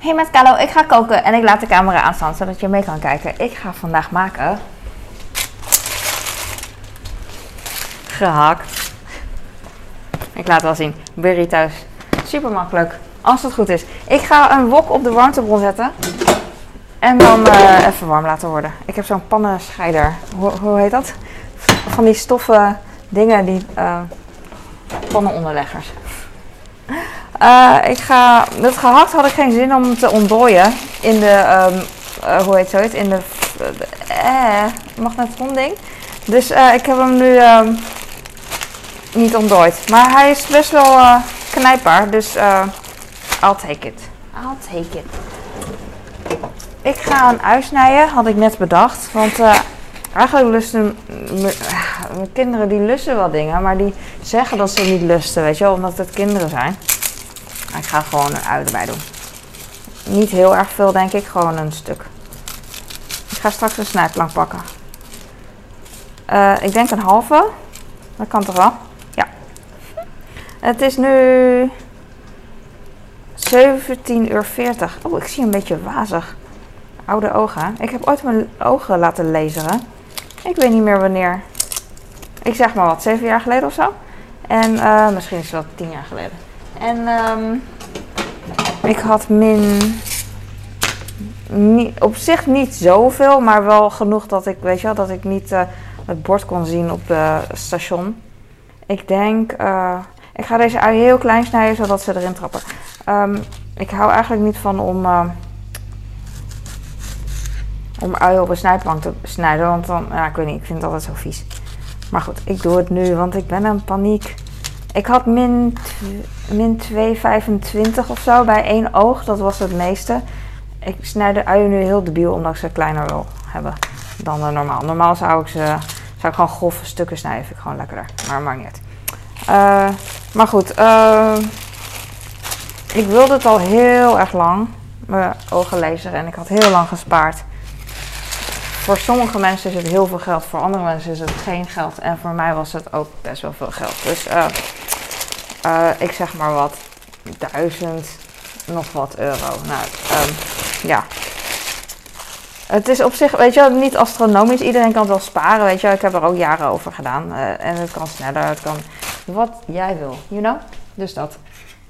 Hey met Carlo, ik ga koken en ik laat de camera aanstaan zodat je mee kan kijken. Ik ga vandaag maken gehakt. Ik laat wel zien. Burritos. Super makkelijk. Als het goed is. Ik ga een wok op de warmtebron zetten. En dan eh, even warm laten worden. Ik heb zo'n pannenscheider. Hoe, hoe heet dat? Van die stoffen dingen, die uh, pannenonderleggers. Uh, ik ga, het gehakt had ik geen zin om te ontdooien in de, um, hoe heet zoiets, in de uh, magnetron Dus ik heb hem nu um, niet ontdooid. Maar hij is best wel knijpbaar, dus I'll take it. I'll take it. Ik ga een ui snijden, had ik net bedacht. Want eigenlijk lusten mijn kinderen die lusten wel dingen, maar die zeggen dat ze niet lusten, weet je wel, omdat het kinderen zijn. Ik ga gewoon een ui erbij doen. Niet heel erg veel, denk ik, gewoon een stuk. Ik ga straks een snijplank pakken. Uh, ik denk een halve. Dat kan toch wel? Ja. Het is nu 17,40 uur. Oh, ik zie een beetje wazig. Oude ogen. Ik heb ooit mijn ogen laten lezen. Ik weet niet meer wanneer. Ik zeg maar wat, 7 jaar geleden of zo. En uh, misschien is wel 10 jaar geleden. En um, ik had min. Op zich niet zoveel, maar wel genoeg dat ik, weet je wel, dat ik niet uh, het bord kon zien op het station. Ik denk, uh, ik ga deze ui heel klein snijden zodat ze erin trappen. Um, ik hou eigenlijk niet van om, uh, om uien op een snijplank te snijden, want dan, ja, ik weet niet, ik vind het altijd zo vies. Maar goed, ik doe het nu, want ik ben in paniek. Ik had min, min 2,25 of zo bij één oog. Dat was het meeste. Ik snij de uien nu heel debiel omdat ik ze kleiner wil hebben dan normaal. Normaal zou ik ze zou ik gewoon grove stukken snijden. Vind ik gewoon lekkerder. Maar maakt niet. Uh, maar goed. Uh, ik wilde het al heel erg lang. Mijn ogen lezen. En ik had heel lang gespaard. Voor sommige mensen is het heel veel geld. Voor andere mensen is het geen geld. En voor mij was het ook best wel veel geld. Dus... Uh, uh, ik zeg maar wat, duizend nog wat euro. Nou, um, ja. Het is op zich, weet je wel, niet astronomisch. Iedereen kan het wel sparen, weet je wel. Ik heb er ook jaren over gedaan. Uh, en het kan sneller, het kan wat jij wil, you know? Dus dat.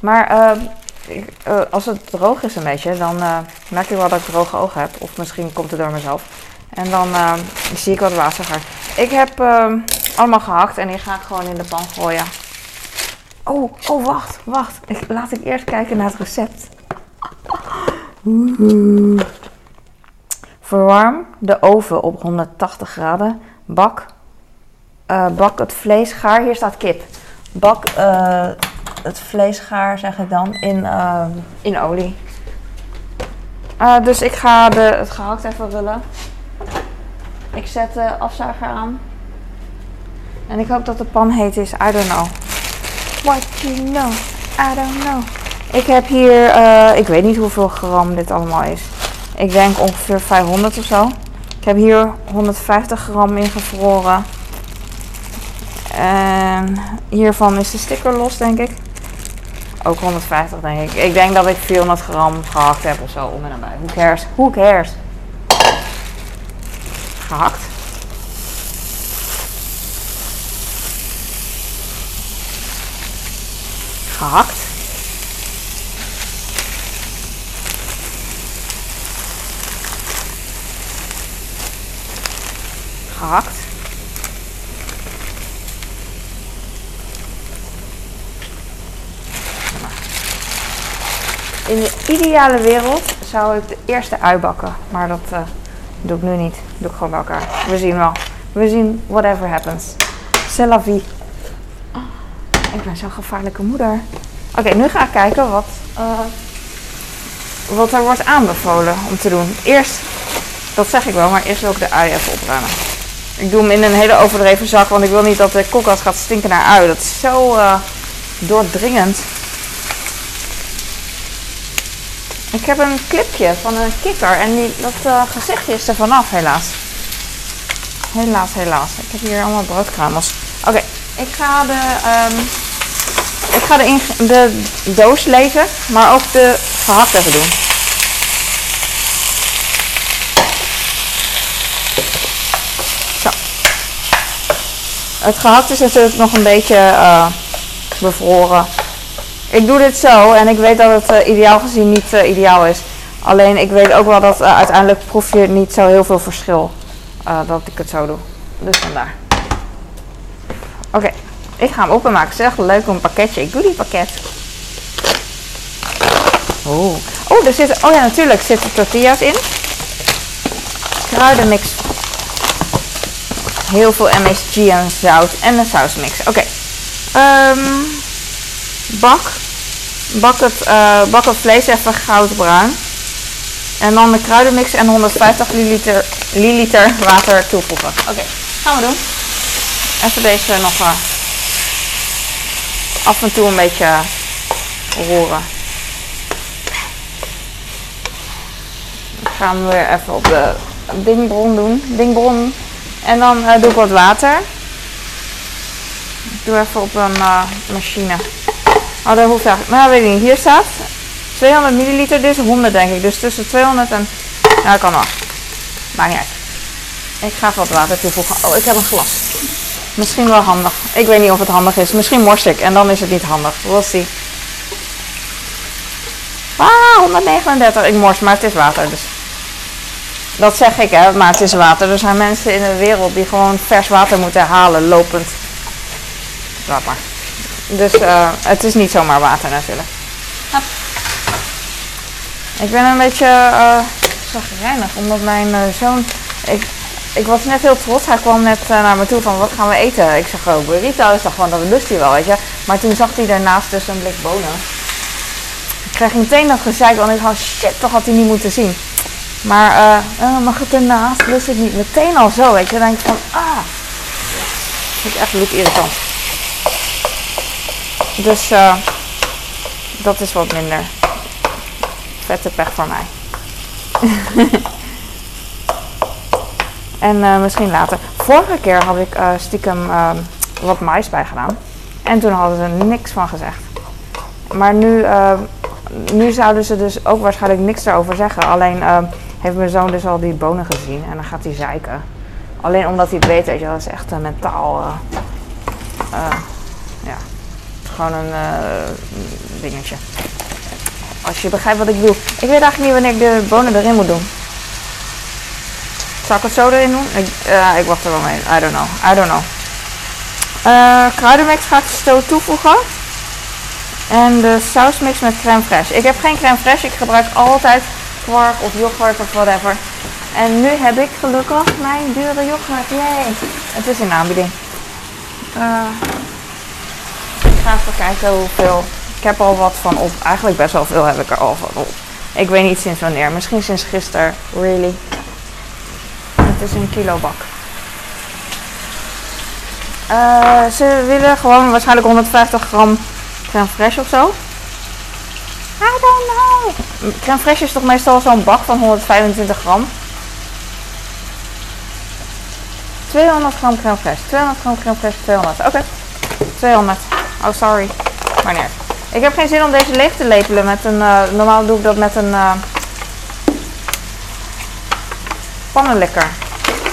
Maar uh, ik, als het droog is een beetje, dan merk ik wel dat ik droge ogen heb. Of misschien komt het door mezelf. En dan zie ik wat waziger. Ik heb ehm, allemaal gehakt en die ga ik gewoon in de pan gooien. Oh, oh, wacht, wacht. Ik, laat ik eerst kijken naar het recept. Verwarm de oven op 180 graden. Bak, uh, bak het vlees gaar. Hier staat kip. Bak uh, het vlees gaar, zeg ik dan, in, uh, in olie. dus ik ga de, het gehakt even rullen. Ik zet de afzuiger aan. En ik hoop dat de pan heet is. I don't know. What you know, I don't know. Ik heb hier, uh, ik weet niet hoeveel gram dit allemaal is. Ik denk ongeveer 500 of zo. Ik heb hier 150 gram ingevroren. En hiervan is de sticker los, denk ik. Ook 150, denk ik. Ik denk dat ik 400 gram gehakt heb of zo om en nabij. Who cares? Who cares? Gehakt. gehakt. Gehakt. In de ideale wereld zou ik de eerste ui bakken, maar dat uh, doe ik nu niet. Doe ik gewoon bij elkaar. We zien wel. We zien whatever happens. C'est la vie. Ik ben zo'n gevaarlijke moeder. Oké, nu ga ik kijken wat, uh, wat er wordt aanbevolen om te doen. Eerst, dat zeg ik wel, maar eerst wil ik de ui even opruimen. Ik doe hem in een hele overdreven zak, want ik wil niet dat de koelkast gaat stinken naar ui. Dat is zo uh, doordringend. Ik heb een clipje van een kikker en die, dat eh, gezichtje is er vanaf, helaas. Helaas, helaas. Ik heb hier allemaal broodkruimels. Oké, ik ga de, ehm, ik ga de, de doos lezen, maar ook de gehakt even doen. Zo. Het gehakt is natuurlijk nog een beetje uh, bevroren. Ik doe dit zo en ik weet dat het uh, ideaal gezien niet uh, ideaal is. Alleen ik weet ook wel dat uiteindelijk proef je niet zo heel veel verschil dat ik het zo doe. Dus vandaar. Oké, ik ga hem openmaken. Echt leuk een pakketje. Ik doe die pakket. Oh, oh, er zitten, oh ja, natuurlijk zitten tortillas in. Kruidenmix. Heel veel MSG en zout en een sausmix. Oké. Okay. Um, bak. Bak het, uh, bak het vlees even goudbruin. En dan de kruidenmix en 150 milliliter, water toevoegen. Oké, gaan we doen. Even deze nog uh, af en toe een beetje roeren. Ik ga hem weer even op de dingbron doen. Dingbron. En dan uh, doe ik wat water. Ik doe even op een machine. Oh, dat hoeft eigenlijk. Nou, weet ik niet. Hier staat 200 milliliter. Dit is 100 denk ik. Dus tussen 200 en... Nou, kan wel. Maakt niet. Ik ga wat water toevoegen. Oh, ik heb een glas. Misschien wel handig. Ik weet niet of het handig is. Misschien morst ik en dan is het niet handig. We'll see. Ah, 139. Ik morst, maar het is water. Dus. Dat zeg ik, hè, maar het is water. Er zijn mensen in de wereld die gewoon vers water moeten halen, lopend. Laat maar. Dus uh, het is niet zomaar water natuurlijk. Hop. Ik ben een beetje uh, zagrijnig, omdat mijn uh, zoon... Ik, ik was net heel trots. Hij kwam net naar me toe van, wat gaan we eten? Ik zeg, oh, burrito is toch gewoon, dat lust hij wel, weet je. Maar toen zag hij daarnaast dus een blik bonen. Ik kreeg meteen dat gezeik, want ik dacht, shit, toch had hij niet moeten zien. Maar uh, mag het ernaast? Lust ik niet meteen al zo, weet je. Dan denk ik van, ah. Dat vind ik echt bloed irritant. Dus uh, dat is wat minder. Vette pech voor mij. en uh, misschien later. Vorige keer had ik stiekem wat mais bij gedaan. En toen hadden ze niks van gezegd. Maar nu, nu zouden ze dus ook waarschijnlijk niks erover zeggen. Alleen heeft mijn zoon dus al die bonen gezien en dan gaat hij zeiken. Alleen omdat hij het weet, weet je, dat is echt mentaal. Gewoon een uh, dingetje. Als je begrijpt wat ik bedoel. Ik weet eigenlijk niet wanneer ik de bonen erin moet doen. Zal ik het zo erin doen? Ik, ik wacht er wel mee. I don't know. I don't know. kruidenmix ga ik zo toevoegen. En de sausmix met crème fraîche. Ik heb geen crème fraîche. Ik gebruik altijd kwark of yoghurt of whatever. En nu heb ik gelukkig mijn dure yoghurt. Yay! Het is in aanbieding. Uh, ga even kijken hoeveel. Ik heb al wat van op. Eigenlijk best wel veel heb ik er al van op. Ik weet niet sinds wanneer. Misschien sinds gisteren. Really. Het is een kilo bak. Uh, ze willen gewoon waarschijnlijk 150 gram crème fraîche of zo. I don't know. Crème fraîche is toch meestal zo'n bak van 125 gram? 200 gram crème fraîche. 200 gram crème fraîche. 200. Oké. Okay. 200. Oh, sorry. Maar. Ik heb geen zin om deze leeg te lepelen met een... Uh, normaal doe ik dat met een... Uh, pannenlikker.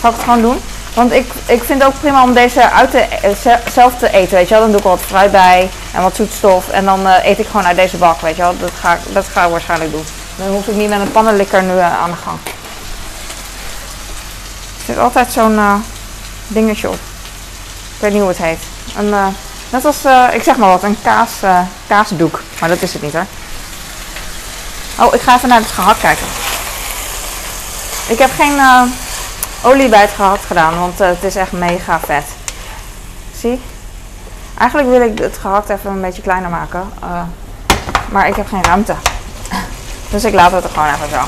Zal ik het gewoon doen? Want ik, ik vind het ook prima om deze uit te, uh, zelf te eten, weet je wel. Dan doe ik wat fruit bij en wat zoetstof. En dan uh, eet ik gewoon uit deze bak, weet je wel. Dat ga, dat ga ik waarschijnlijk doen. Dan hoef ik niet met een pannenlikker nu aan de gang. Er zit altijd zo'n dingetje op. Ik weet niet hoe het heet. Een, net als, ik zeg maar wat, een kaas, kaasdoek. Maar dat is het niet hoor. Oh, ik ga even naar het gehakt kijken. Ik heb geen olie bij het gehakt gedaan, want het is echt mega vet. Zie? Eigenlijk wil ik het gehakt even een beetje kleiner maken, maar ik heb geen ruimte. Dus ik laat het er gewoon even zo.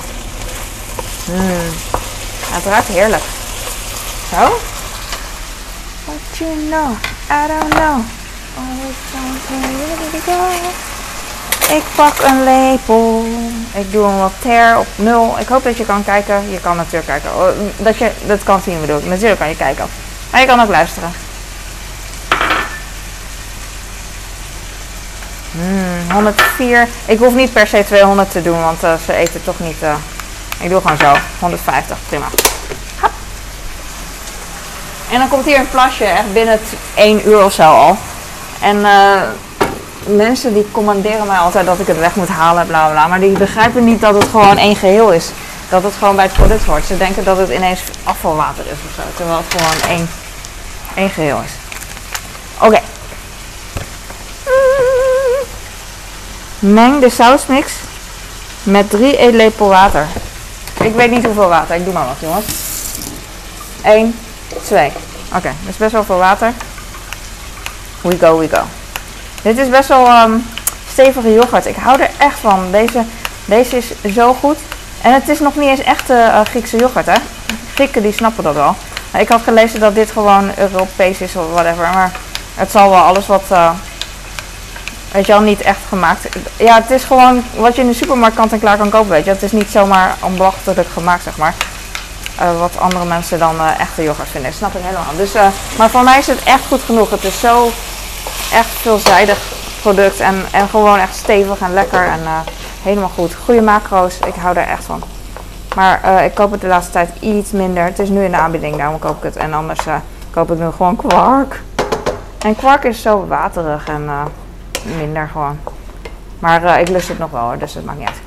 Mm. Het ruikt heerlijk. Zo. What you know, I don't know. Ik pak een lepel. Ik doe een wat ter op nul. Ik hoop dat je kan kijken. Je kan natuurlijk kijken. Oh, dat je dat kan zien bedoel ik. Natuurlijk kan je kijken. Maar je kan ook luisteren. Hmm, 104. Ik hoef niet per se 200 te doen, want uh, ze eten toch niet. Uh, ik doe gewoon zo. 150, prima. Hop. En dan komt hier een plasje echt binnen 1 uur of zo al. En eh, mensen die commanderen mij altijd dat ik het weg moet halen, bla bla. Maar die begrijpen niet dat het gewoon één geheel is. Dat het gewoon bij het product hoort. Ze denken dat het ineens afvalwater is of zo. Terwijl het gewoon één, één geheel is. Oké. Meng de sausmix met 3 eetlepel water. Ik weet niet hoeveel water. Ik doe maar wat, jongens. 1, 2. Oké, dat is best wel veel water. We go, we go. Dit is best wel um, stevige yoghurt. Ik hou er echt van. Deze, deze is zo goed. En het is nog niet eens echte uh, Griekse yoghurt, hè? Grieken die snappen dat wel. Ik had gelezen dat dit gewoon Europees is of whatever. Maar het zal wel alles wat... Uh, weet je al, niet echt gemaakt. Ja, het is gewoon wat je in de supermarkt kant en klaar kan kopen, weet je. Het is niet zomaar onbelachtelijk gemaakt, zeg maar. Wat andere mensen dan echte yoghurt vinden. snap ik helemaal. Dus, maar voor mij is het echt goed genoeg. Het is zo echt veelzijdig product. En, en gewoon echt stevig en lekker. En helemaal goed. Goede macro's. Ik hou er echt van. Maar ik koop het de laatste tijd iets minder. Het is nu in de aanbieding, daarom koop ik het. En anders koop ik nu gewoon kwark. En kwark is zo waterig en minder gewoon. Maar ik lust het nog wel hoor, dus het maakt niet uit.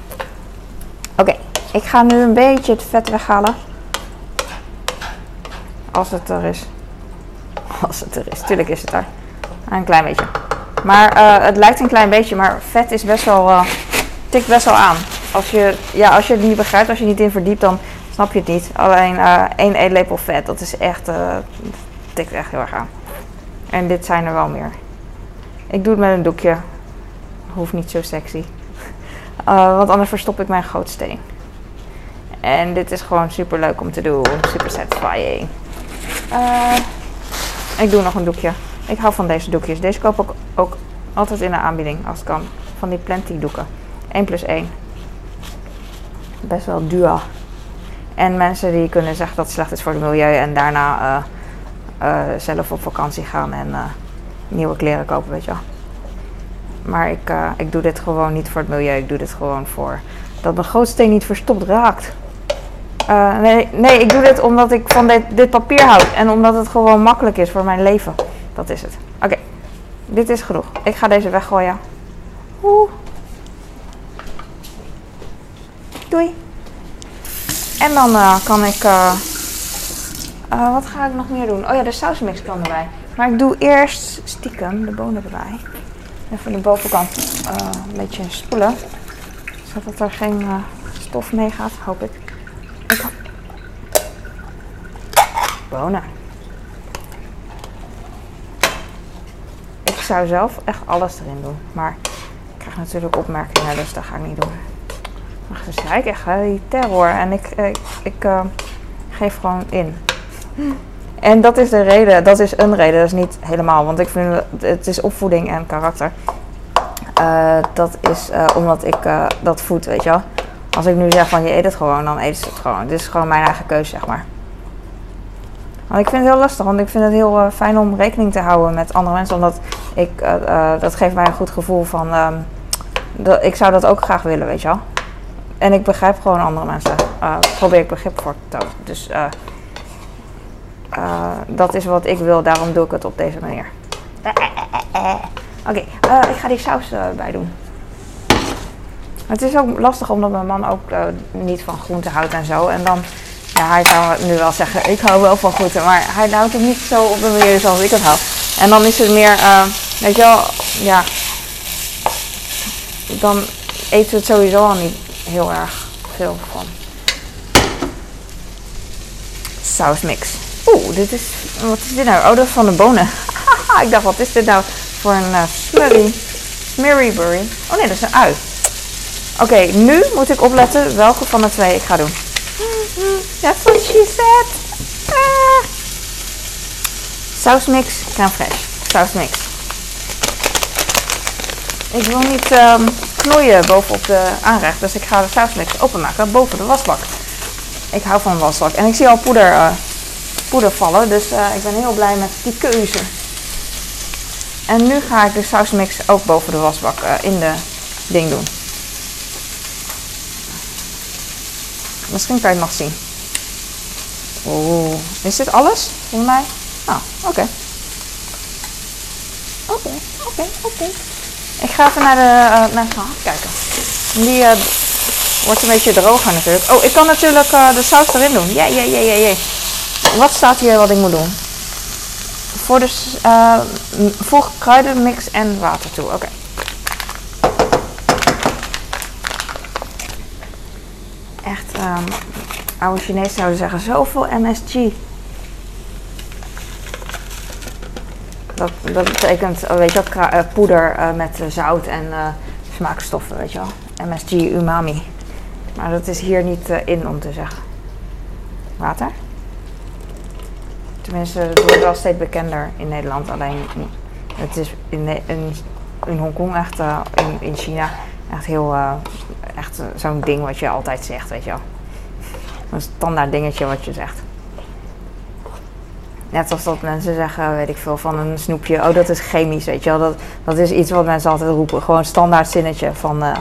Oké, ik ga nu een beetje het vet weghalen. Als het er is. Als het er is. Tuurlijk is het er. Een klein beetje. Maar uh, het lijkt een klein beetje, maar vet is best wel, uh, tikt best wel aan. Als je, ja, als je het niet begrijpt, als je niet in verdiept, dan snap je het niet. Alleen uh, één eetlepel vet, dat is echt, tikt echt heel erg aan. En dit zijn er wel meer. Ik doe het met een doekje. Hoeft niet zo sexy. want anders verstop ik mijn gootsteen. En dit is gewoon super leuk om te doen. Super satisfying. Ik doe nog een doekje. Ik hou van deze doekjes. Deze koop ik ook altijd in de aanbieding als het kan. Van die plenty doeken. 1 plus 1. Best wel duur. En mensen die kunnen zeggen dat het slecht is voor het milieu en daarna uh, uh, zelf op vakantie gaan en nieuwe kleren kopen, weet je wel. Maar ik, ik doe dit gewoon niet voor het milieu. Ik doe dit gewoon voor dat mijn grootsteen niet verstopt raakt. Nee, nee, ik doe dit omdat ik van dit, dit papier houd. En omdat het gewoon makkelijk is voor mijn leven. Dat is het. Oké, dit is genoeg. Ik ga deze weggooien. Oeh. Doei. En dan uh, kan ik... Uh, wat ga ik nog meer doen? Oh ja, de sausmix kan erbij. Maar ik doe eerst stiekem de bonen erbij. Even de bovenkant een beetje spoelen. Zodat er geen stof mee gaat, hoop ik. Ik Bonen. Zou zelf echt alles erin doen. Maar ik krijg natuurlijk opmerkingen, dus dat ga ik niet doen. Maar ze zei ik echt, die terror. En ik, ik, ik uh, geef gewoon in. En dat is de reden, dat is een reden, dat is niet helemaal. Want ik vind het is opvoeding en karakter. Uh, dat is omdat ik dat voed, weet je wel. Als ik nu zeg van je eet het gewoon, dan eet ze het gewoon. Dit is gewoon mijn eigen keuze, zeg maar. Want ik vind het heel lastig, want ik vind het heel fijn om rekening te houden met andere mensen. Omdat ik, uh, uh, dat geeft mij een goed gevoel van, um, dat, ik zou dat ook graag willen, weet je wel. En ik begrijp gewoon andere mensen. probeer ik begrip voor te tonen. Dus dat is wat ik wil, daarom doe ik het op deze manier. Oké, ik ga die saus bij doen. Het is ook lastig omdat mijn man ook niet van groente houdt en zo. En dan, ja, hij zou nu wel zeggen, ik hou wel van groente. Maar hij houdt het niet zo op de manier zoals ik het hou. En dan is het meer, weet je wel, ja. Dan eten we het sowieso al niet heel erg veel van. Sausmix. Oeh, dit is, wat is dit nou? Oh, dat is van de bonen. ik dacht, wat is dit nou voor een uh, smurry? Smurryberry. Oh nee, dat is een ui. Oké, nu moet ik opletten welke van de twee ik ga doen. That's what she said. Sausmix, crème fraîche. Sausmix. Ik wil niet um, knoeien bovenop de aanrecht, dus ik ga de sausmix openmaken boven de wasbak. Ik hou van wasbak. En ik zie al poeder, uh, poeder vallen, dus uh, ik ben heel blij met die keuze. En nu ga ik de sausmix ook boven de wasbak uh, in de ding doen. Misschien kan je het nog zien. Oeh, is dit alles? Volgens mij. Oh, oké. Oké, oké, oké. Ik ga even naar de, uh, naar kijken. Die uh, wordt een beetje droger natuurlijk. Oh, ik kan natuurlijk uh, de saus erin doen. Ja, ja, ja, ja. Wat staat hier wat ik moet doen? Voor de, voeg kruidenmix en water toe. Oké. Echt, um, oude Chinezen zouden zeggen, zoveel MSG. Dat, dat betekent, oh, weet je wel, eh, poeder uh, met zout en smaakstoffen, weet je wel. MSG, umami. Maar dat is hier niet in om te zeggen. Water? Tenminste, het wordt wel steeds bekender in Nederland. Alleen, het is in, in, in Hongkong echt, in, in China, echt heel, echt zo'n ding wat je altijd zegt, weet je wel. Een standaard dingetje wat je zegt. Net als dat mensen zeggen, weet ik veel, van een snoepje, oh dat is chemisch, weet je wel. Dat, dat is iets wat mensen altijd roepen. Gewoon standaard zinnetje van uh,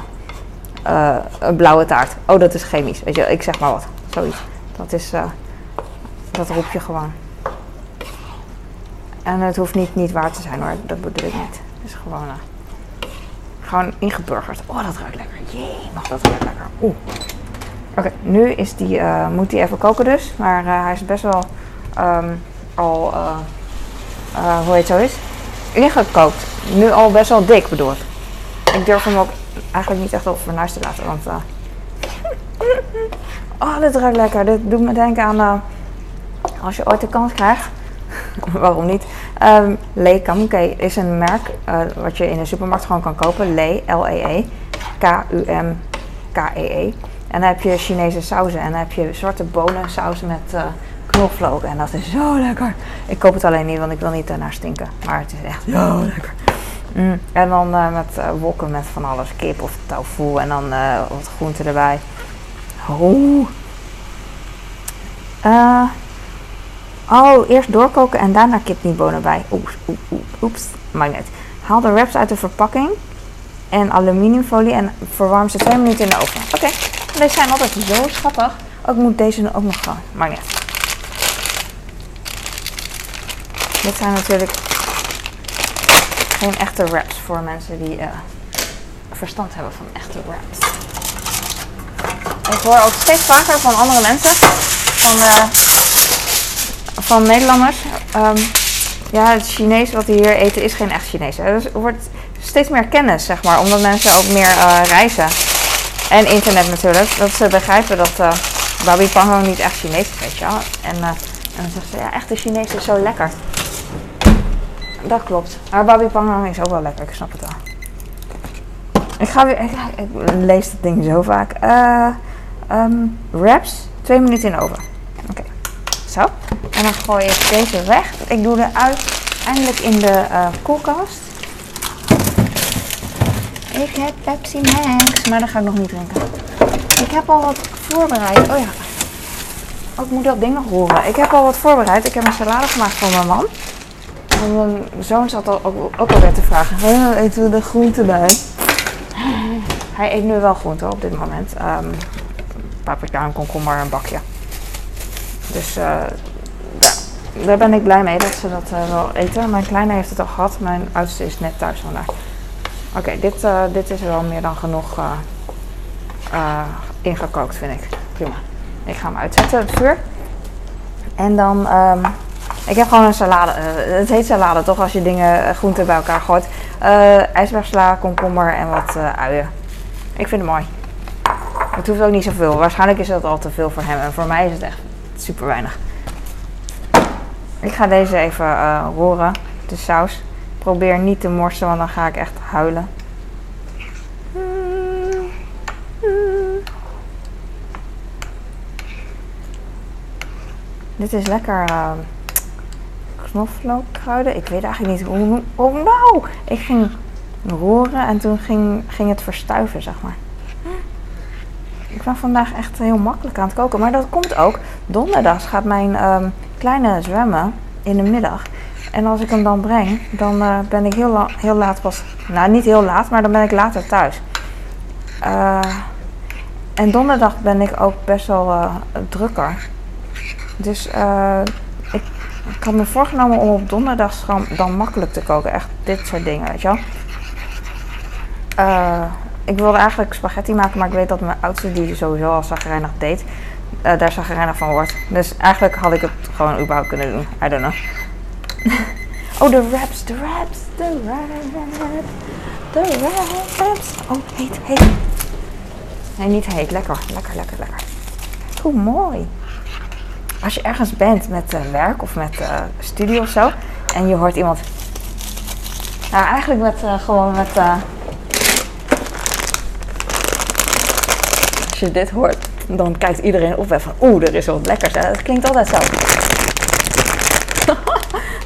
uh, een blauwe taart. Oh dat is chemisch, weet je wel. Ik zeg maar wat, zoiets. Dat is, uh, dat roep je gewoon. En het hoeft niet, niet waar te zijn hoor, dat bedoel ik niet. Het is gewoon, gewoon ingeburgerd. Oh dat ruikt lekker. Jee, mag dat ruikt lekker. Oeh. Oké, nu is die, moet die even koken dus. Maar hij is best wel... Um, al, uh, uh, hoe heet zo is, ingekookt. Nu al best wel dik bedoeld. Ik durf hem ook eigenlijk niet echt op fornuis te laten, want... Uh, oh, dit ruikt lekker. Dit doet me denken aan... als je ooit de kans krijgt... waarom niet? Um, Lee Kamke is een merk wat je in de supermarkt gewoon kan kopen. Lee, L-E-E. K-U-M-K-E-E. -E. En dan heb je Chinese sauzen en dan heb je zwarte bonensauzen met knoflook. En dat is zo lekker. Ik koop het alleen niet, want ik wil niet daarnaar stinken. Maar het is echt zo lekker. Mm. En dan uh, met uh, wokken met van alles. Kip of tofu. En dan wat groenten erbij. Oeh. oh, eerst doorkoken en daarna kipniebonen bij. Oeps, oeps, oeps. Maakt net. Haal de wraps uit de verpakking. En aluminiumfolie en verwarm ze twee minuten in de oven. Oké. Deze zijn altijd zo schattig. Ook moet deze ook nog gaan. Maakt niet Dit zijn natuurlijk geen echte wraps voor mensen die uh, verstand hebben van echte wraps. Ik hoor ook steeds vaker van andere mensen, van, uh, van Nederlanders. Um, ja, het Chinees wat die hier eten is geen echt Chinees. Er wordt steeds meer kennis, zeg maar, omdat mensen ook meer uh, reizen. En internet natuurlijk, dat ze begrijpen dat uh, Babi Pango niet echt Chinees is, weet. En, en dan zeggen ze, ja, echte Chinees is zo lekker. Dat klopt. Maar babi pangang is ook wel lekker, ik snap het wel. Ik ga weer, ik, lees dat ding zo vaak. Uh, um, wraps, twee minuten in oven. Oké, zo. En dan gooi ik deze weg. Ik doe de uiteindelijk in de uh, koelkast. Ik heb Pepsi Max, maar dat ga ik nog niet drinken. Ik heb al wat voorbereid. Oh ja. Oh, ik moet dat ding nog horen. Ik heb al wat voorbereid. Ik heb een salade gemaakt voor mijn man mijn zoon zat al, ook, ook alweer te vragen: eten we de groenten bij? Hij eet nu wel groenten op dit moment. Um, paprika, een komkommer, een bakje. Dus uh, ja, daar ben ik blij mee dat ze dat uh, wel eten. Mijn kleine heeft het al gehad. Mijn oudste is net thuis vandaag. Oké, dit, uh, dit is wel meer dan genoeg ingekookt, vind ik. Prima. Ik ga hem uitzetten, het vuur. En dan um, ik heb gewoon een salade. Uh, het heet salade toch als je dingen, uh, groenten bij elkaar gooit. Uh, ijsbergsla, komkommer en wat uien. Ik vind het mooi. Het hoeft ook niet zoveel. Waarschijnlijk is dat al te veel voor hem. En voor mij is het echt super weinig. Ik ga deze even roeren. De saus. Probeer niet te morsen, want dan ga ik echt huilen. Dit is lekker knoflookkruiden. Ik weet eigenlijk niet hoe. Oh nou! Ik ging roeren en toen ging, ging het verstuiven, zeg maar. Ik ben vandaag echt heel makkelijk aan het koken. Maar dat komt ook. Donderdags gaat mijn um, kleine zwemmen in de middag. En als ik hem dan breng, dan uh, ben ik heel, heel laat pas. Nou, niet heel laat, maar dan ben ik later thuis. Uh, en donderdag ben ik ook best wel uh, drukker. Dus ik had me voorgenomen om op donderdag dan makkelijk te koken. Echt dit soort dingen, weet je wel. Eh, ik wilde eigenlijk spaghetti maken, maar ik weet dat mijn oudste die sowieso al zagrijnig deed, eh, daar zagrijnig van wordt. Dus eigenlijk had ik het gewoon überhaupt kunnen doen. I don't know. oh, de wraps, de wraps, de wraps, de wraps. Oh, heet, heet. Nee, niet heet. Lekker, lekker, lekker, lekker. Hoe mooi. Als je ergens bent met werk of met studie of zo en je hoort iemand. Nou, eigenlijk met uh, gewoon met. als je dit hoort, dan kijkt iedereen op en van oeh, er is wat lekkers. Dat klinkt altijd zo.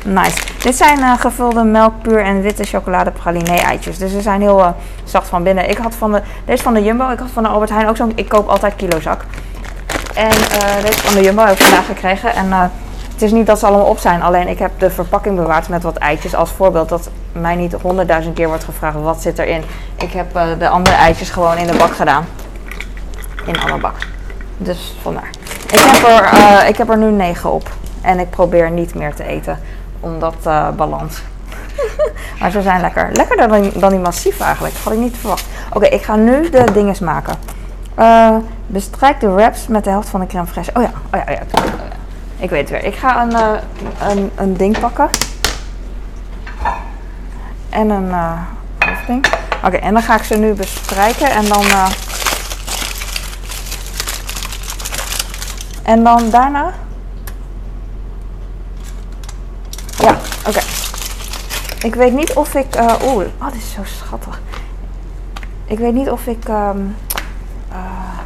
nice. Dit zijn gevulde melkpuur en witte chocolade praline eitjes. Dus ze zijn heel zacht van binnen. Ik had van de, deze van de Jumbo, ik had van de Albert Heijn ook zo'n, ik koop altijd kilozak. En uh, deze van de Jumbo heb ik vandaag gekregen. En uh, het is niet dat ze allemaal op zijn. Alleen ik heb de verpakking bewaard met wat eitjes. Als voorbeeld dat mij niet honderdduizend keer wordt gevraagd wat zit erin. Ik heb uh, de andere eitjes gewoon in de bak gedaan. In alle bak. Dus vandaar. Ik heb er, ik heb er nu negen op. En ik probeer niet meer te eten. Omdat balans. maar ze zijn lekker. Lekkerder dan, dan die massief eigenlijk. Had ik niet verwacht. Oké, ik ga nu de dinges maken. Uh, bestrijk de wraps met de helft van de crème fraîche. Oh ja, oh ja, oh ja. Ik weet het weer. Ik ga een, uh, een, een ding pakken. En een uh, ding. Oké, en dan ga ik ze nu bestrijken en dan. En dan daarna. Ja, oké. Ik weet niet of ik. Oeh, oh, dit is zo schattig. Ik weet niet of ik. Um, uh,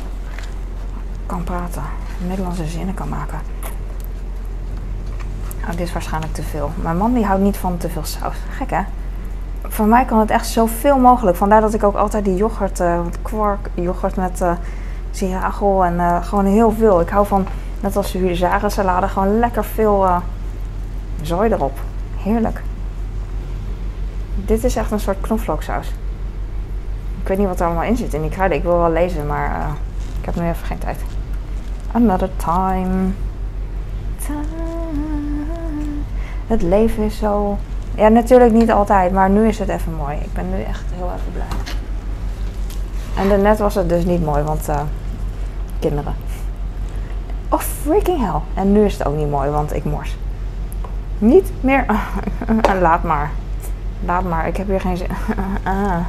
kan praten. Nederlandse zinnen kan maken. Nou, dit is waarschijnlijk te veel. Mijn man die houdt niet van te veel saus. Gek hè? Voor mij kan het echt zoveel mogelijk. Vandaar dat ik ook altijd die yoghurt, uh, kwark, yoghurt met uh, siragel en gewoon heel veel. Ik hou van, net als de salade, gewoon lekker veel uh, zooi erop. Heerlijk. Dit is echt een soort knoflooksaus. Ik weet niet wat er allemaal in zit in die kruiden. Ik wil wel lezen, maar uh, ik heb nu even geen tijd. Another time. time. Het leven is zo. Ja, natuurlijk niet altijd, maar nu is het even mooi. Ik ben nu echt heel even blij. En daarnet was het dus niet mooi, want uh, kinderen. Oh, freaking hell. En nu is het ook niet mooi, want ik mors. Niet meer. Laat maar. Laat maar, ik heb hier geen zin. ah.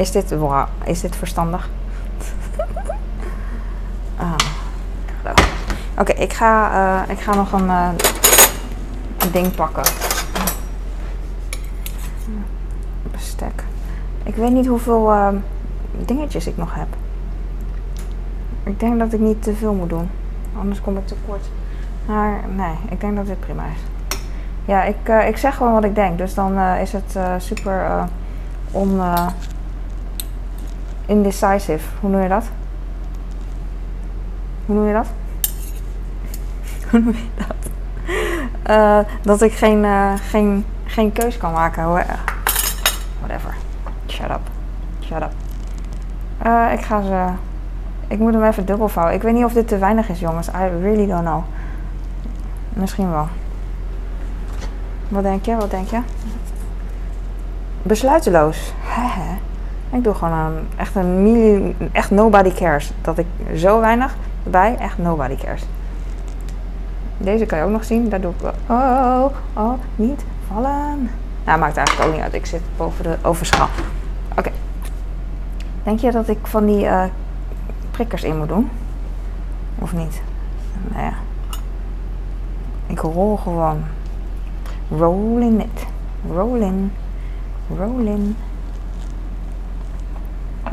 Is dit, is dit verstandig? ah, Oké, ik, ga, uh, ik ga nog een, uh, een ding pakken. Bestek. Ik weet niet hoeveel uh, dingetjes ik nog heb. Ik denk dat ik niet te veel moet doen. Anders kom ik tekort. Maar nee, ik denk dat dit prima is. Ja, ik, ik zeg gewoon wat ik denk. Dus dan is het super on indecisive. Hoe noem je dat? Hoe noem je dat? Hoe noem je dat? Uh, dat ik geen, uh, geen, geen keus kan maken. Whatever. Shut up. Shut up. Uh, ik ga ze. Ik moet hem even dubbel vouwen. Ik weet niet of dit te weinig is, jongens. I really don't know. Misschien wel. Wat denk je? Wat denk je? Besluiteloos. Hehe. Ik doe gewoon een, echt een million, echt nobody cares. Dat ik zo weinig erbij, echt nobody cares. Deze kan je ook nog zien. Daar doe ik wel. Oh, oh, niet vallen. Nou, maakt eigenlijk ook niet uit. Ik zit boven de overschaal. Oké. Denk je dat ik van die uh, prikkers in moet doen? Of niet? Nou ja. Ik rol gewoon. Roll in it. Roll in.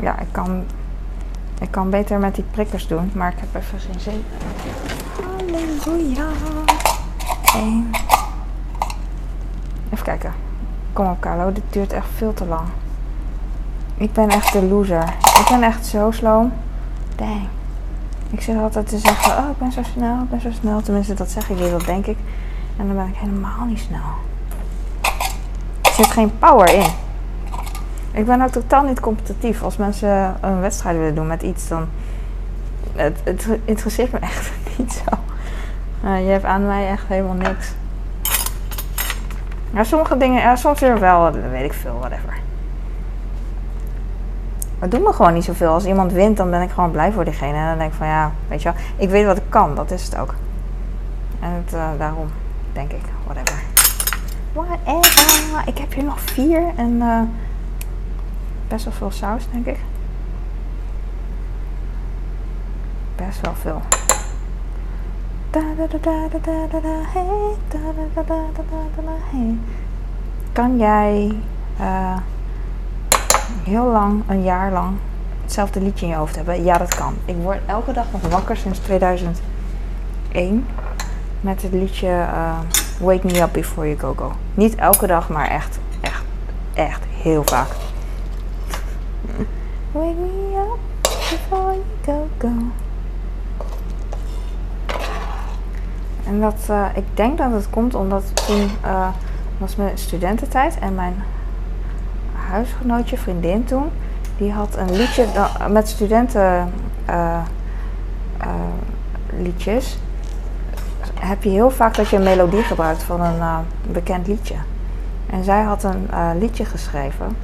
Ja, ik kan, ik kan beter met die prikkers doen, maar ik heb even geen zin. Halleluja. Eén. Even kijken. Kom op, Carlo. Dit duurt echt veel te lang. Ik ben echt de loser. Ik ben echt zo sloom. Dang. Ik zit altijd te zeggen, oh, ik ben zo snel, ik ben zo snel. Tenminste, dat zeg ik weer, dat denk ik. En dan ben ik helemaal niet snel. Er zit geen power in. Ik ben ook totaal niet competitief. Als mensen een wedstrijd willen doen met iets, dan het, het interesseert me echt niet zo. Uh, je hebt aan mij echt helemaal niks. Ja, sommige dingen, ja, soms weer wel, weet ik veel, whatever. Maar doet me gewoon niet zoveel. Als iemand wint, dan ben ik gewoon blij voor diegene. En dan denk ik van ja, weet je wel, ik weet wat ik kan, dat is het ook. En het, uh, daarom denk ik, whatever. Whatever. Ik heb hier nog vier en uh, best wel veel saus, denk ik. Best wel veel. Kan jij uh, heel lang, een jaar lang, hetzelfde liedje in je hoofd hebben? Ja, dat kan. Ik word elke dag nog wakker sinds 2001 met het liedje uh, Wake Me Up Before You Go Go. Niet elke dag, maar echt, echt, echt heel vaak. Wake me up before you go go. En dat, uh, ik denk dat het komt omdat toen uh, was mijn studententijd en mijn huisgenootje, vriendin toen, die had een liedje met studenten liedjes. Heb je heel vaak dat je een melodie gebruikt van een bekend liedje. En zij had een liedje geschreven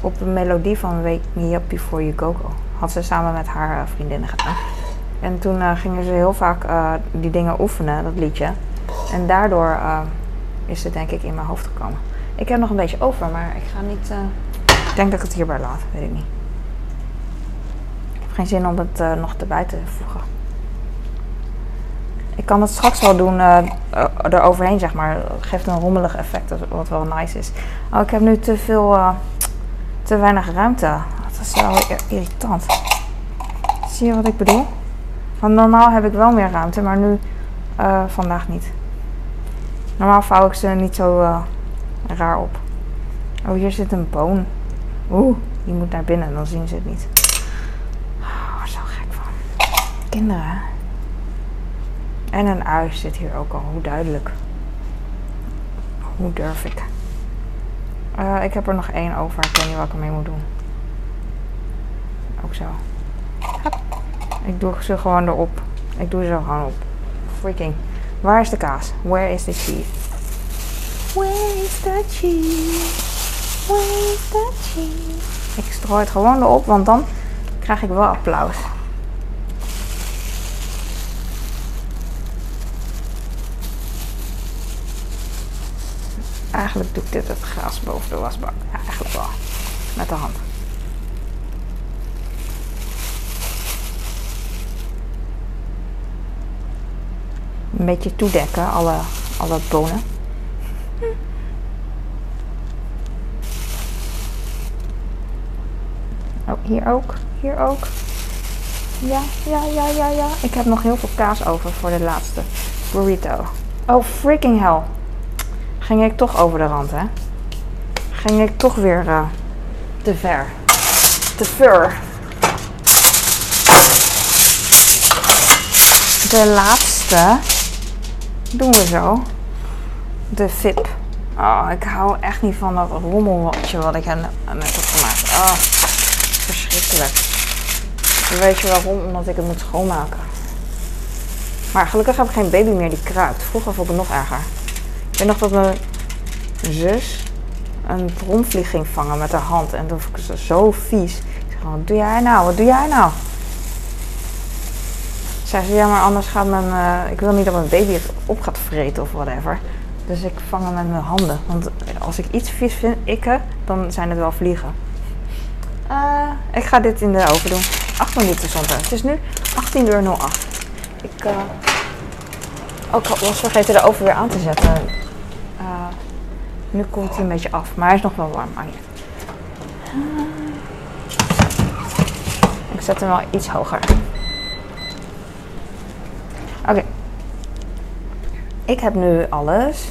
op een melodie van Wake Me Up Before You Go Go. Had ze samen met haar vriendinnen gedaan. En toen uh, gingen ze heel vaak uh, die dingen oefenen, dat liedje. En daardoor is het denk ik in mijn hoofd gekomen. Ik heb nog een beetje over, maar ik ga niet. ik denk dat ik het hierbij laat, weet ik niet. Ik heb geen zin om het nog erbij te voegen. Ik kan het straks wel doen eroverheen, zeg maar. Het geeft een rommelig effect, wat wel nice is. Oh, ik heb nu te veel, te weinig ruimte. Dat is wel irritant. Zie je wat ik bedoel? Want normaal heb ik wel meer ruimte, maar nu uh, vandaag niet. Normaal vouw ik ze niet zo uh, raar op. Oh, hier zit een boon. Oeh, die moet naar binnen, dan zien ze het niet. Oh, zo gek van. Kinderen. En een ui zit hier ook al. Hoe duidelijk. Hoe durf ik? Uh, ik heb er nog één over. Ik weet niet wat ik ermee moet doen. Ook zo. Hup. Ik doe ze gewoon erop. Ik doe ze gewoon op. Freaking. Waar is de kaas? Where is the cheese? Where is the cheese? Where is the cheese? Ik strooi het gewoon erop, want dan krijg ik wel applaus. Eigenlijk doe ik dit het gras boven de wasbak. Eigenlijk wel. Met de hand. een beetje toedekken, alle, alle bonen. Oh, hier ook. Hier ook. Ja, ja, ja, ja, ja. Ik heb nog heel veel kaas over voor de laatste burrito. Oh, freaking hell. Ging ik toch over de rand, hè? Ging ik toch weer uh, te ver. Te ver. De laatste doen we zo. De VIP. Oh, ik hou echt niet van dat rommeltje wat ik net heb gemaakt. Oh, verschrikkelijk. Weet je waarom? Omdat ik het moet schoonmaken. Maar gelukkig heb ik geen baby meer die kruipt. Vroeger vond ik het nog erger. Ik weet nog dat mijn zus een bromvlieg ging vangen met haar hand. En toen vond ik zo vies. Ik zeg, wat doe jij nou? Wat doe jij nou? Zei ze, ja, maar anders gaat mijn... Uh, ik wil niet dat mijn baby het op gaat vreten of whatever. Dus ik vang hem met mijn handen. Want als ik iets vies vind, ikke, dan zijn het wel vliegen. Uh, ik ga dit in de oven doen. 8 minuten stond er. Het is nu 18 uur 08. Ik uh, ook was vergeten de oven weer aan te zetten. Nu komt hij een beetje af, maar hij is nog wel warm. Niet. Ik zet hem wel iets hoger. Oké. Ik heb nu alles.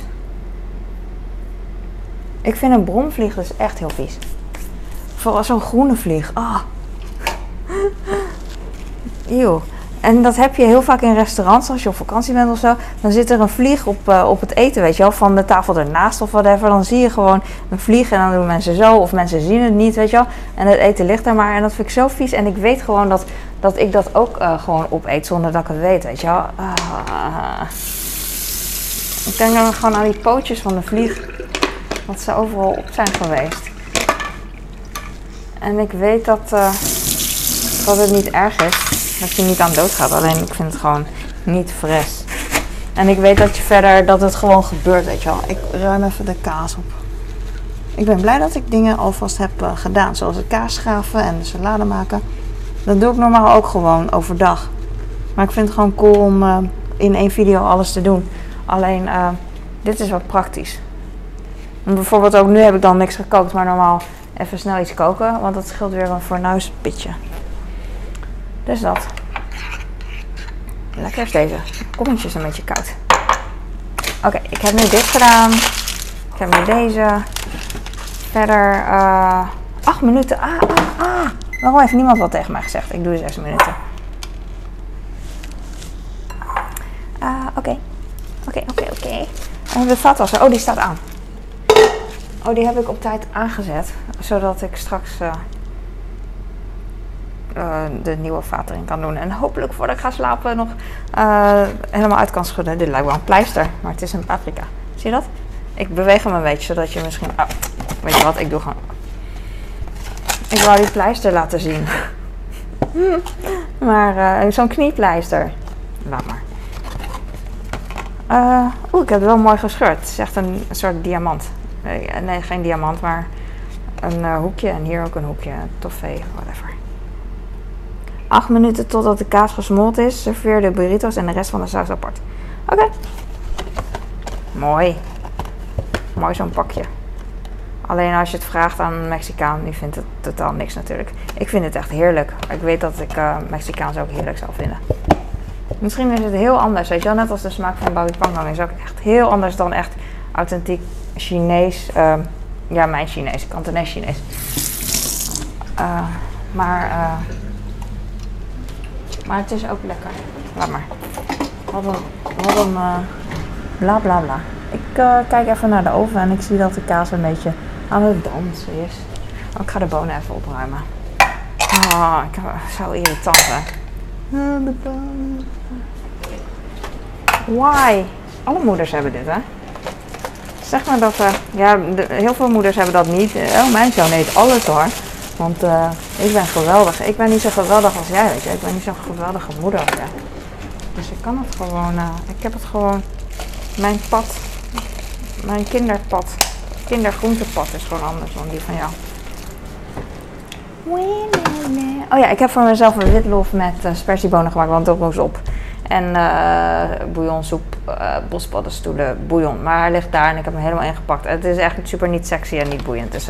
Ik vind een bromvlieg dus echt heel vies. Vooral zo'n groene vlieg. Ah. Eeuw. En dat heb je heel vaak in restaurants als je op vakantie bent of zo. Dan zit er een vlieg op, uh, op het eten, weet je wel, van de tafel ernaast of whatever. Dan zie je gewoon een vlieg en dan doen mensen zo of mensen zien het niet, weet je wel. En het eten ligt er maar en dat vind ik zo vies. En ik weet gewoon dat dat ik dat ook uh, gewoon opeet zonder dat ik het weet, weet je wel. Ah. Ik denk dan gewoon aan die pootjes van de vlieg, dat ze overal op zijn geweest. En ik weet dat, uh, dat het niet erg is, dat je niet aan dood gaat. Alleen ik vind het gewoon niet fris. En ik weet dat je verder, dat het gewoon gebeurt, weet je wel. Ik ruim even de kaas op. Ik ben blij dat ik dingen alvast heb uh, gedaan, zoals het kaas schaven en de salade maken. Dat doe ik normaal ook gewoon overdag. Maar ik vind het gewoon cool om uh, in één video alles te doen. Alleen, uh, dit is wat praktisch. Bijvoorbeeld ook nu heb ik dan niks gekookt, maar normaal even snel iets koken. Want dat scheelt weer een fornuispitje. Dus dat. Lekker is deze. Kommetjes een beetje koud. Oké, ik heb nu dit gedaan. Ik heb nu deze. Verder uh, acht minuten. Ah, ah, ah. Waarom heeft niemand wat tegen mij gezegd? Ik doe zes minuten. Ah, oké. Oké, oké, oké. En de vaatwasser. Oh, die staat aan. Oh, die heb ik op tijd aangezet. Zodat ik straks uh, uh, de nieuwe vaat erin kan doen. En hopelijk voordat ik ga slapen nog uh, helemaal uit kan schudden. Dit lijkt wel een pleister, maar het is een paprika. Zie je dat? Ik beweeg hem een beetje, zodat je misschien... Oh, weet je wat, ik doe gewoon... Ik wou die pleister laten zien. maar uh, zo'n kniepleister. Laat maar. Oeh, ik heb het wel mooi gescheurd. Het is echt een, soort diamant. Nee, geen diamant, maar een hoekje. En hier ook een hoekje. Toffee, whatever. 8 minuten totdat de kaas gesmolten is. Serveer de burritos en de rest van de saus apart. Oké. Mooi. Mooi zo'n pakje. Alleen als je het vraagt aan een Mexicaan, die vindt het totaal niks natuurlijk. Ik vind het echt heerlijk. Ik weet dat ik uh, Mexicaans ook heerlijk zou vinden. Misschien is het heel anders. Weet je wel, net als de smaak van Babi Pangang is ook echt heel anders dan echt authentiek Chinees. Uh, ja, mijn Chinees, Kantones Chinees. Uh, maar, uh, maar het is ook lekker. Laat maar. Wat een, wat een bla bla bla. Ik kijk even naar de oven en ik zie dat de kaas een beetje aan het dansen is. Oh, ik ga de bonen even opruimen. Oh, ik zo irritant hè. Bonen. Why? Alle moeders hebben dit hè. Zeg maar dat, uh, ja, heel veel moeders hebben dat niet. Oh, mijn zoon eet alles hoor. Want uh, ik ben geweldig. Ik ben niet zo geweldig als jij, weet je. Ik ben niet zo'n geweldige moeder. Dus ik kan het gewoon, uh, ik heb het gewoon, mijn pad, mijn kinderpad kindergroentepad is gewoon anders dan die van jou. Oh ja, ik heb voor mezelf een witlof met uh, spersiebonen gemaakt, want dat moest op. En uh, bouillonsoep, uh, bospaddenstoelen, bouillon. Maar hij ligt daar en ik heb hem helemaal ingepakt. Het is echt super niet sexy en niet boeiend. Dus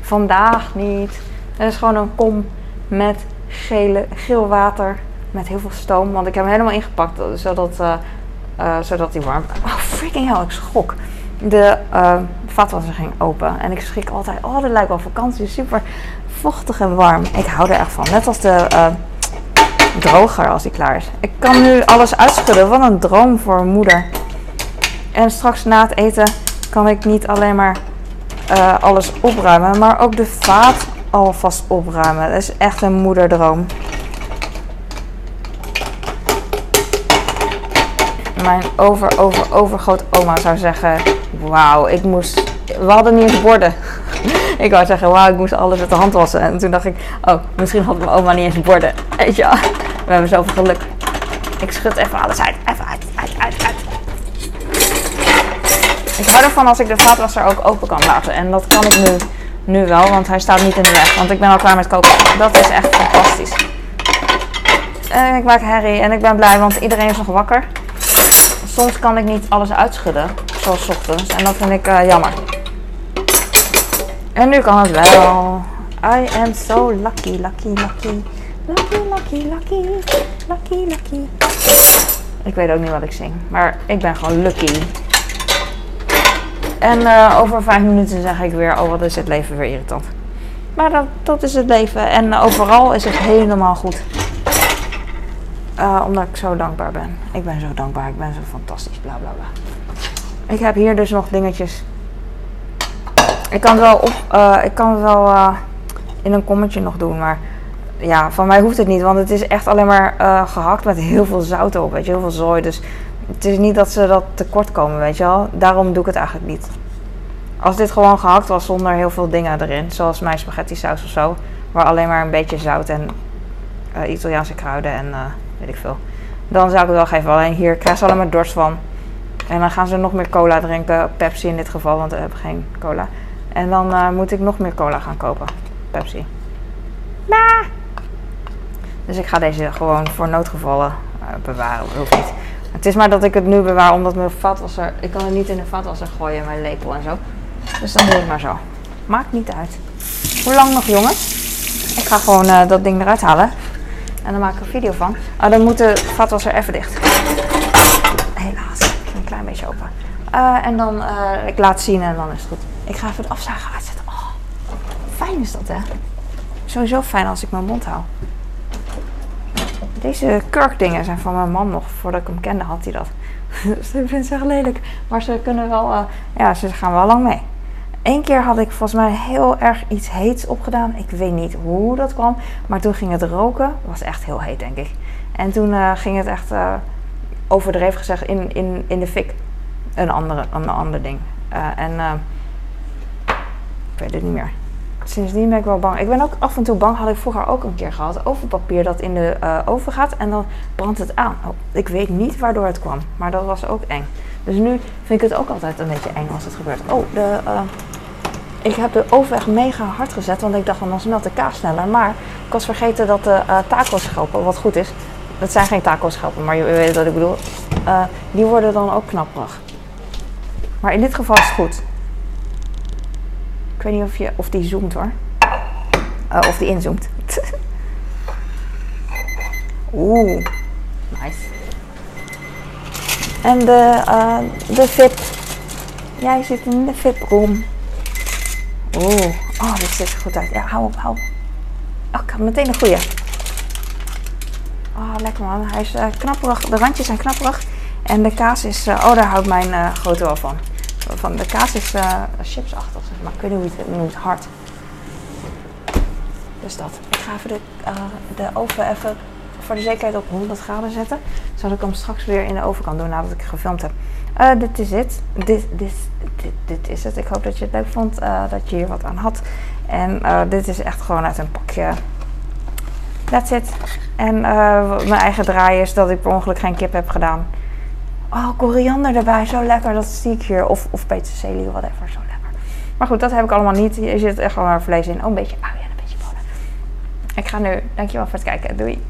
vandaag niet. Het is gewoon een kom met gele, geel water met heel veel stoom. Want ik heb hem helemaal ingepakt, zodat, zodat hij warm... Oh, freaking hell, ik schok de uh, vaatwasser ging open. En ik schrik altijd, oh, dit lijkt wel vakantie. Super vochtig en warm. Ik hou er echt van. Net als de uh, droger als die klaar is. Ik kan nu alles uitschudden. Wat een droom voor moeder. En straks na het eten kan ik niet alleen maar uh, alles opruimen, maar ook de vaat alvast opruimen. Dat is echt een moederdroom. Mijn over, over, overgroot oma zou zeggen: Wauw, ik moest. We hadden niet eens borden. ik wou zeggen: Wauw, ik moest alles uit de hand wassen. En toen dacht ik: Oh, misschien had mijn oma niet eens borden. Weet je, we hebben zoveel geluk. Ik schud even alles uit. Even uit, uit, uit, uit. Ik hou ervan als ik de vaatwasser ook open kan laten. En dat kan ik nu, nu wel, want hij staat niet in de weg. Want ik ben al klaar met koken. Dat is echt fantastisch. En ik maak herrie en ik ben blij, want iedereen is nog wakker soms kan ik niet alles uitschudden, zoals ochtends. En dat vind ik uh, jammer. En nu kan het wel. I am so lucky, lucky, lucky. Lucky, lucky, lucky. Lucky, lucky. Ik weet ook niet wat ik zing. Maar ik ben gewoon lucky. En uh, over vijf minuten zeg ik weer, oh wat is het leven weer irritant. Maar dat, dat is het leven. En overal is het helemaal goed. Uh, omdat ik zo dankbaar ben. Ik ben zo dankbaar. Ik ben zo fantastisch. Bla bla bla. Ik heb hier dus nog dingetjes. Ik kan het wel, op, uh, ik kan het wel in een kommetje nog doen. Maar ja, van mij hoeft het niet, want het is echt alleen maar gehakt met heel veel zout op, weet je, heel veel zooi. Dus het is niet dat ze dat tekort komen, weet je wel. Daarom doe ik het eigenlijk niet. Als dit gewoon gehakt was zonder heel veel dingen erin, zoals mijn spaghetti saus of zo, waar alleen maar een beetje zout en uh, Italiaanse kruiden en uh, weet ik veel, dan zou ik het wel geven. Alleen hier krijgen ze alleen maar dorst van. En dan gaan ze nog meer cola drinken, Pepsi in dit geval, want we hebben geen cola. En dan uh, moet ik nog meer cola gaan kopen, Pepsi. Nah. Dus ik ga deze gewoon voor noodgevallen bewaren, dat hoeft niet. Het is maar dat ik het nu bewaar, omdat mijn vatwasser... Ik kan het niet in de vatwasser gooien, mijn lepel en zo. Dus dan doe ik maar zo. Maakt niet uit. Hoe lang nog, jongens? Ik ga gewoon uh, dat ding eruit halen. En dan maak ik een video van. Oh, dan moet de vatwasser even dicht. Helaas. Een klein beetje open. Uh, en dan, uh, ik laat zien en dan is het goed. Ik ga even het afzagen uitzetten. Oh, fijn is dat, hè? Sowieso fijn als ik mijn mond hou. Deze kurkdingen zijn van mijn man nog. Voordat ik hem kende had hij dat. dus ik vind ze echt lelijk. Maar ze kunnen wel, uh, ja, ze gaan wel lang mee. Eén keer had ik volgens mij heel erg iets heets opgedaan. Ik weet niet hoe dat kwam. Maar toen ging het roken. Was echt heel heet, denk ik. En toen uh, ging het echt uh, overdreven gezegd in, in, in de fik. Een, andere, een ander ding. en ik weet het niet meer sindsdien ben ik wel bang. Ik ben ook af en toe bang, had ik vroeger ook een keer gehad, over papier dat in de uh, oven gaat en dan brandt het aan. Oh, ik weet niet waardoor het kwam, maar dat was ook eng. Dus nu vind ik het ook altijd een beetje eng als het gebeurt. Oh, de, uh, ik heb de oven echt mega hard gezet, want ik dacht van dan smelt de kaas sneller. Maar ik was vergeten dat de uh, wat goed is, dat zijn geen taco-schelpen, maar je weet wat ik bedoel, die worden dan ook knapperig. Maar in dit geval is het goed. Ik weet niet of, je, of die zoomt hoor. Uh, of die inzoomt. Oeh, nice. En de, uh, de VIP. Jij zit in de VIP-room. Oeh, oh, dit ziet er goed uit. Ja, hou op, hou op. Oh, ik had meteen een goeie. Oh, lekker man. Hij is uh, knapperig. De randjes zijn knapperig. En de kaas is... Uh, oh, daar houdt mijn grote wel van van de kaas is uh, chipsachtig, zeg maar. Ik weet niet hoe hard. Dus dat. Ik ga even de, uh, de oven even voor de zekerheid op 100 graden zetten. Zodat ik hem straks weer in de oven kan doen nadat ik gefilmd heb. Uh, dit is het. Dit, dit, dit, dit, is het. Ik hoop dat je het leuk vond. dat je hier wat aan had. En dit is echt gewoon uit een pakje. That's it. En mijn eigen draai is dat ik per ongeluk geen kip heb gedaan. Oh, koriander erbij, zo lekker. Dat zie ik hier. Of, of peterselie, whatever, zo lekker. Maar goed, dat heb ik allemaal niet. Hier zit echt wel maar vlees in. Oh, een beetje ui en een beetje bonen. Ik ga nu. Dankjewel voor het kijken. Doei.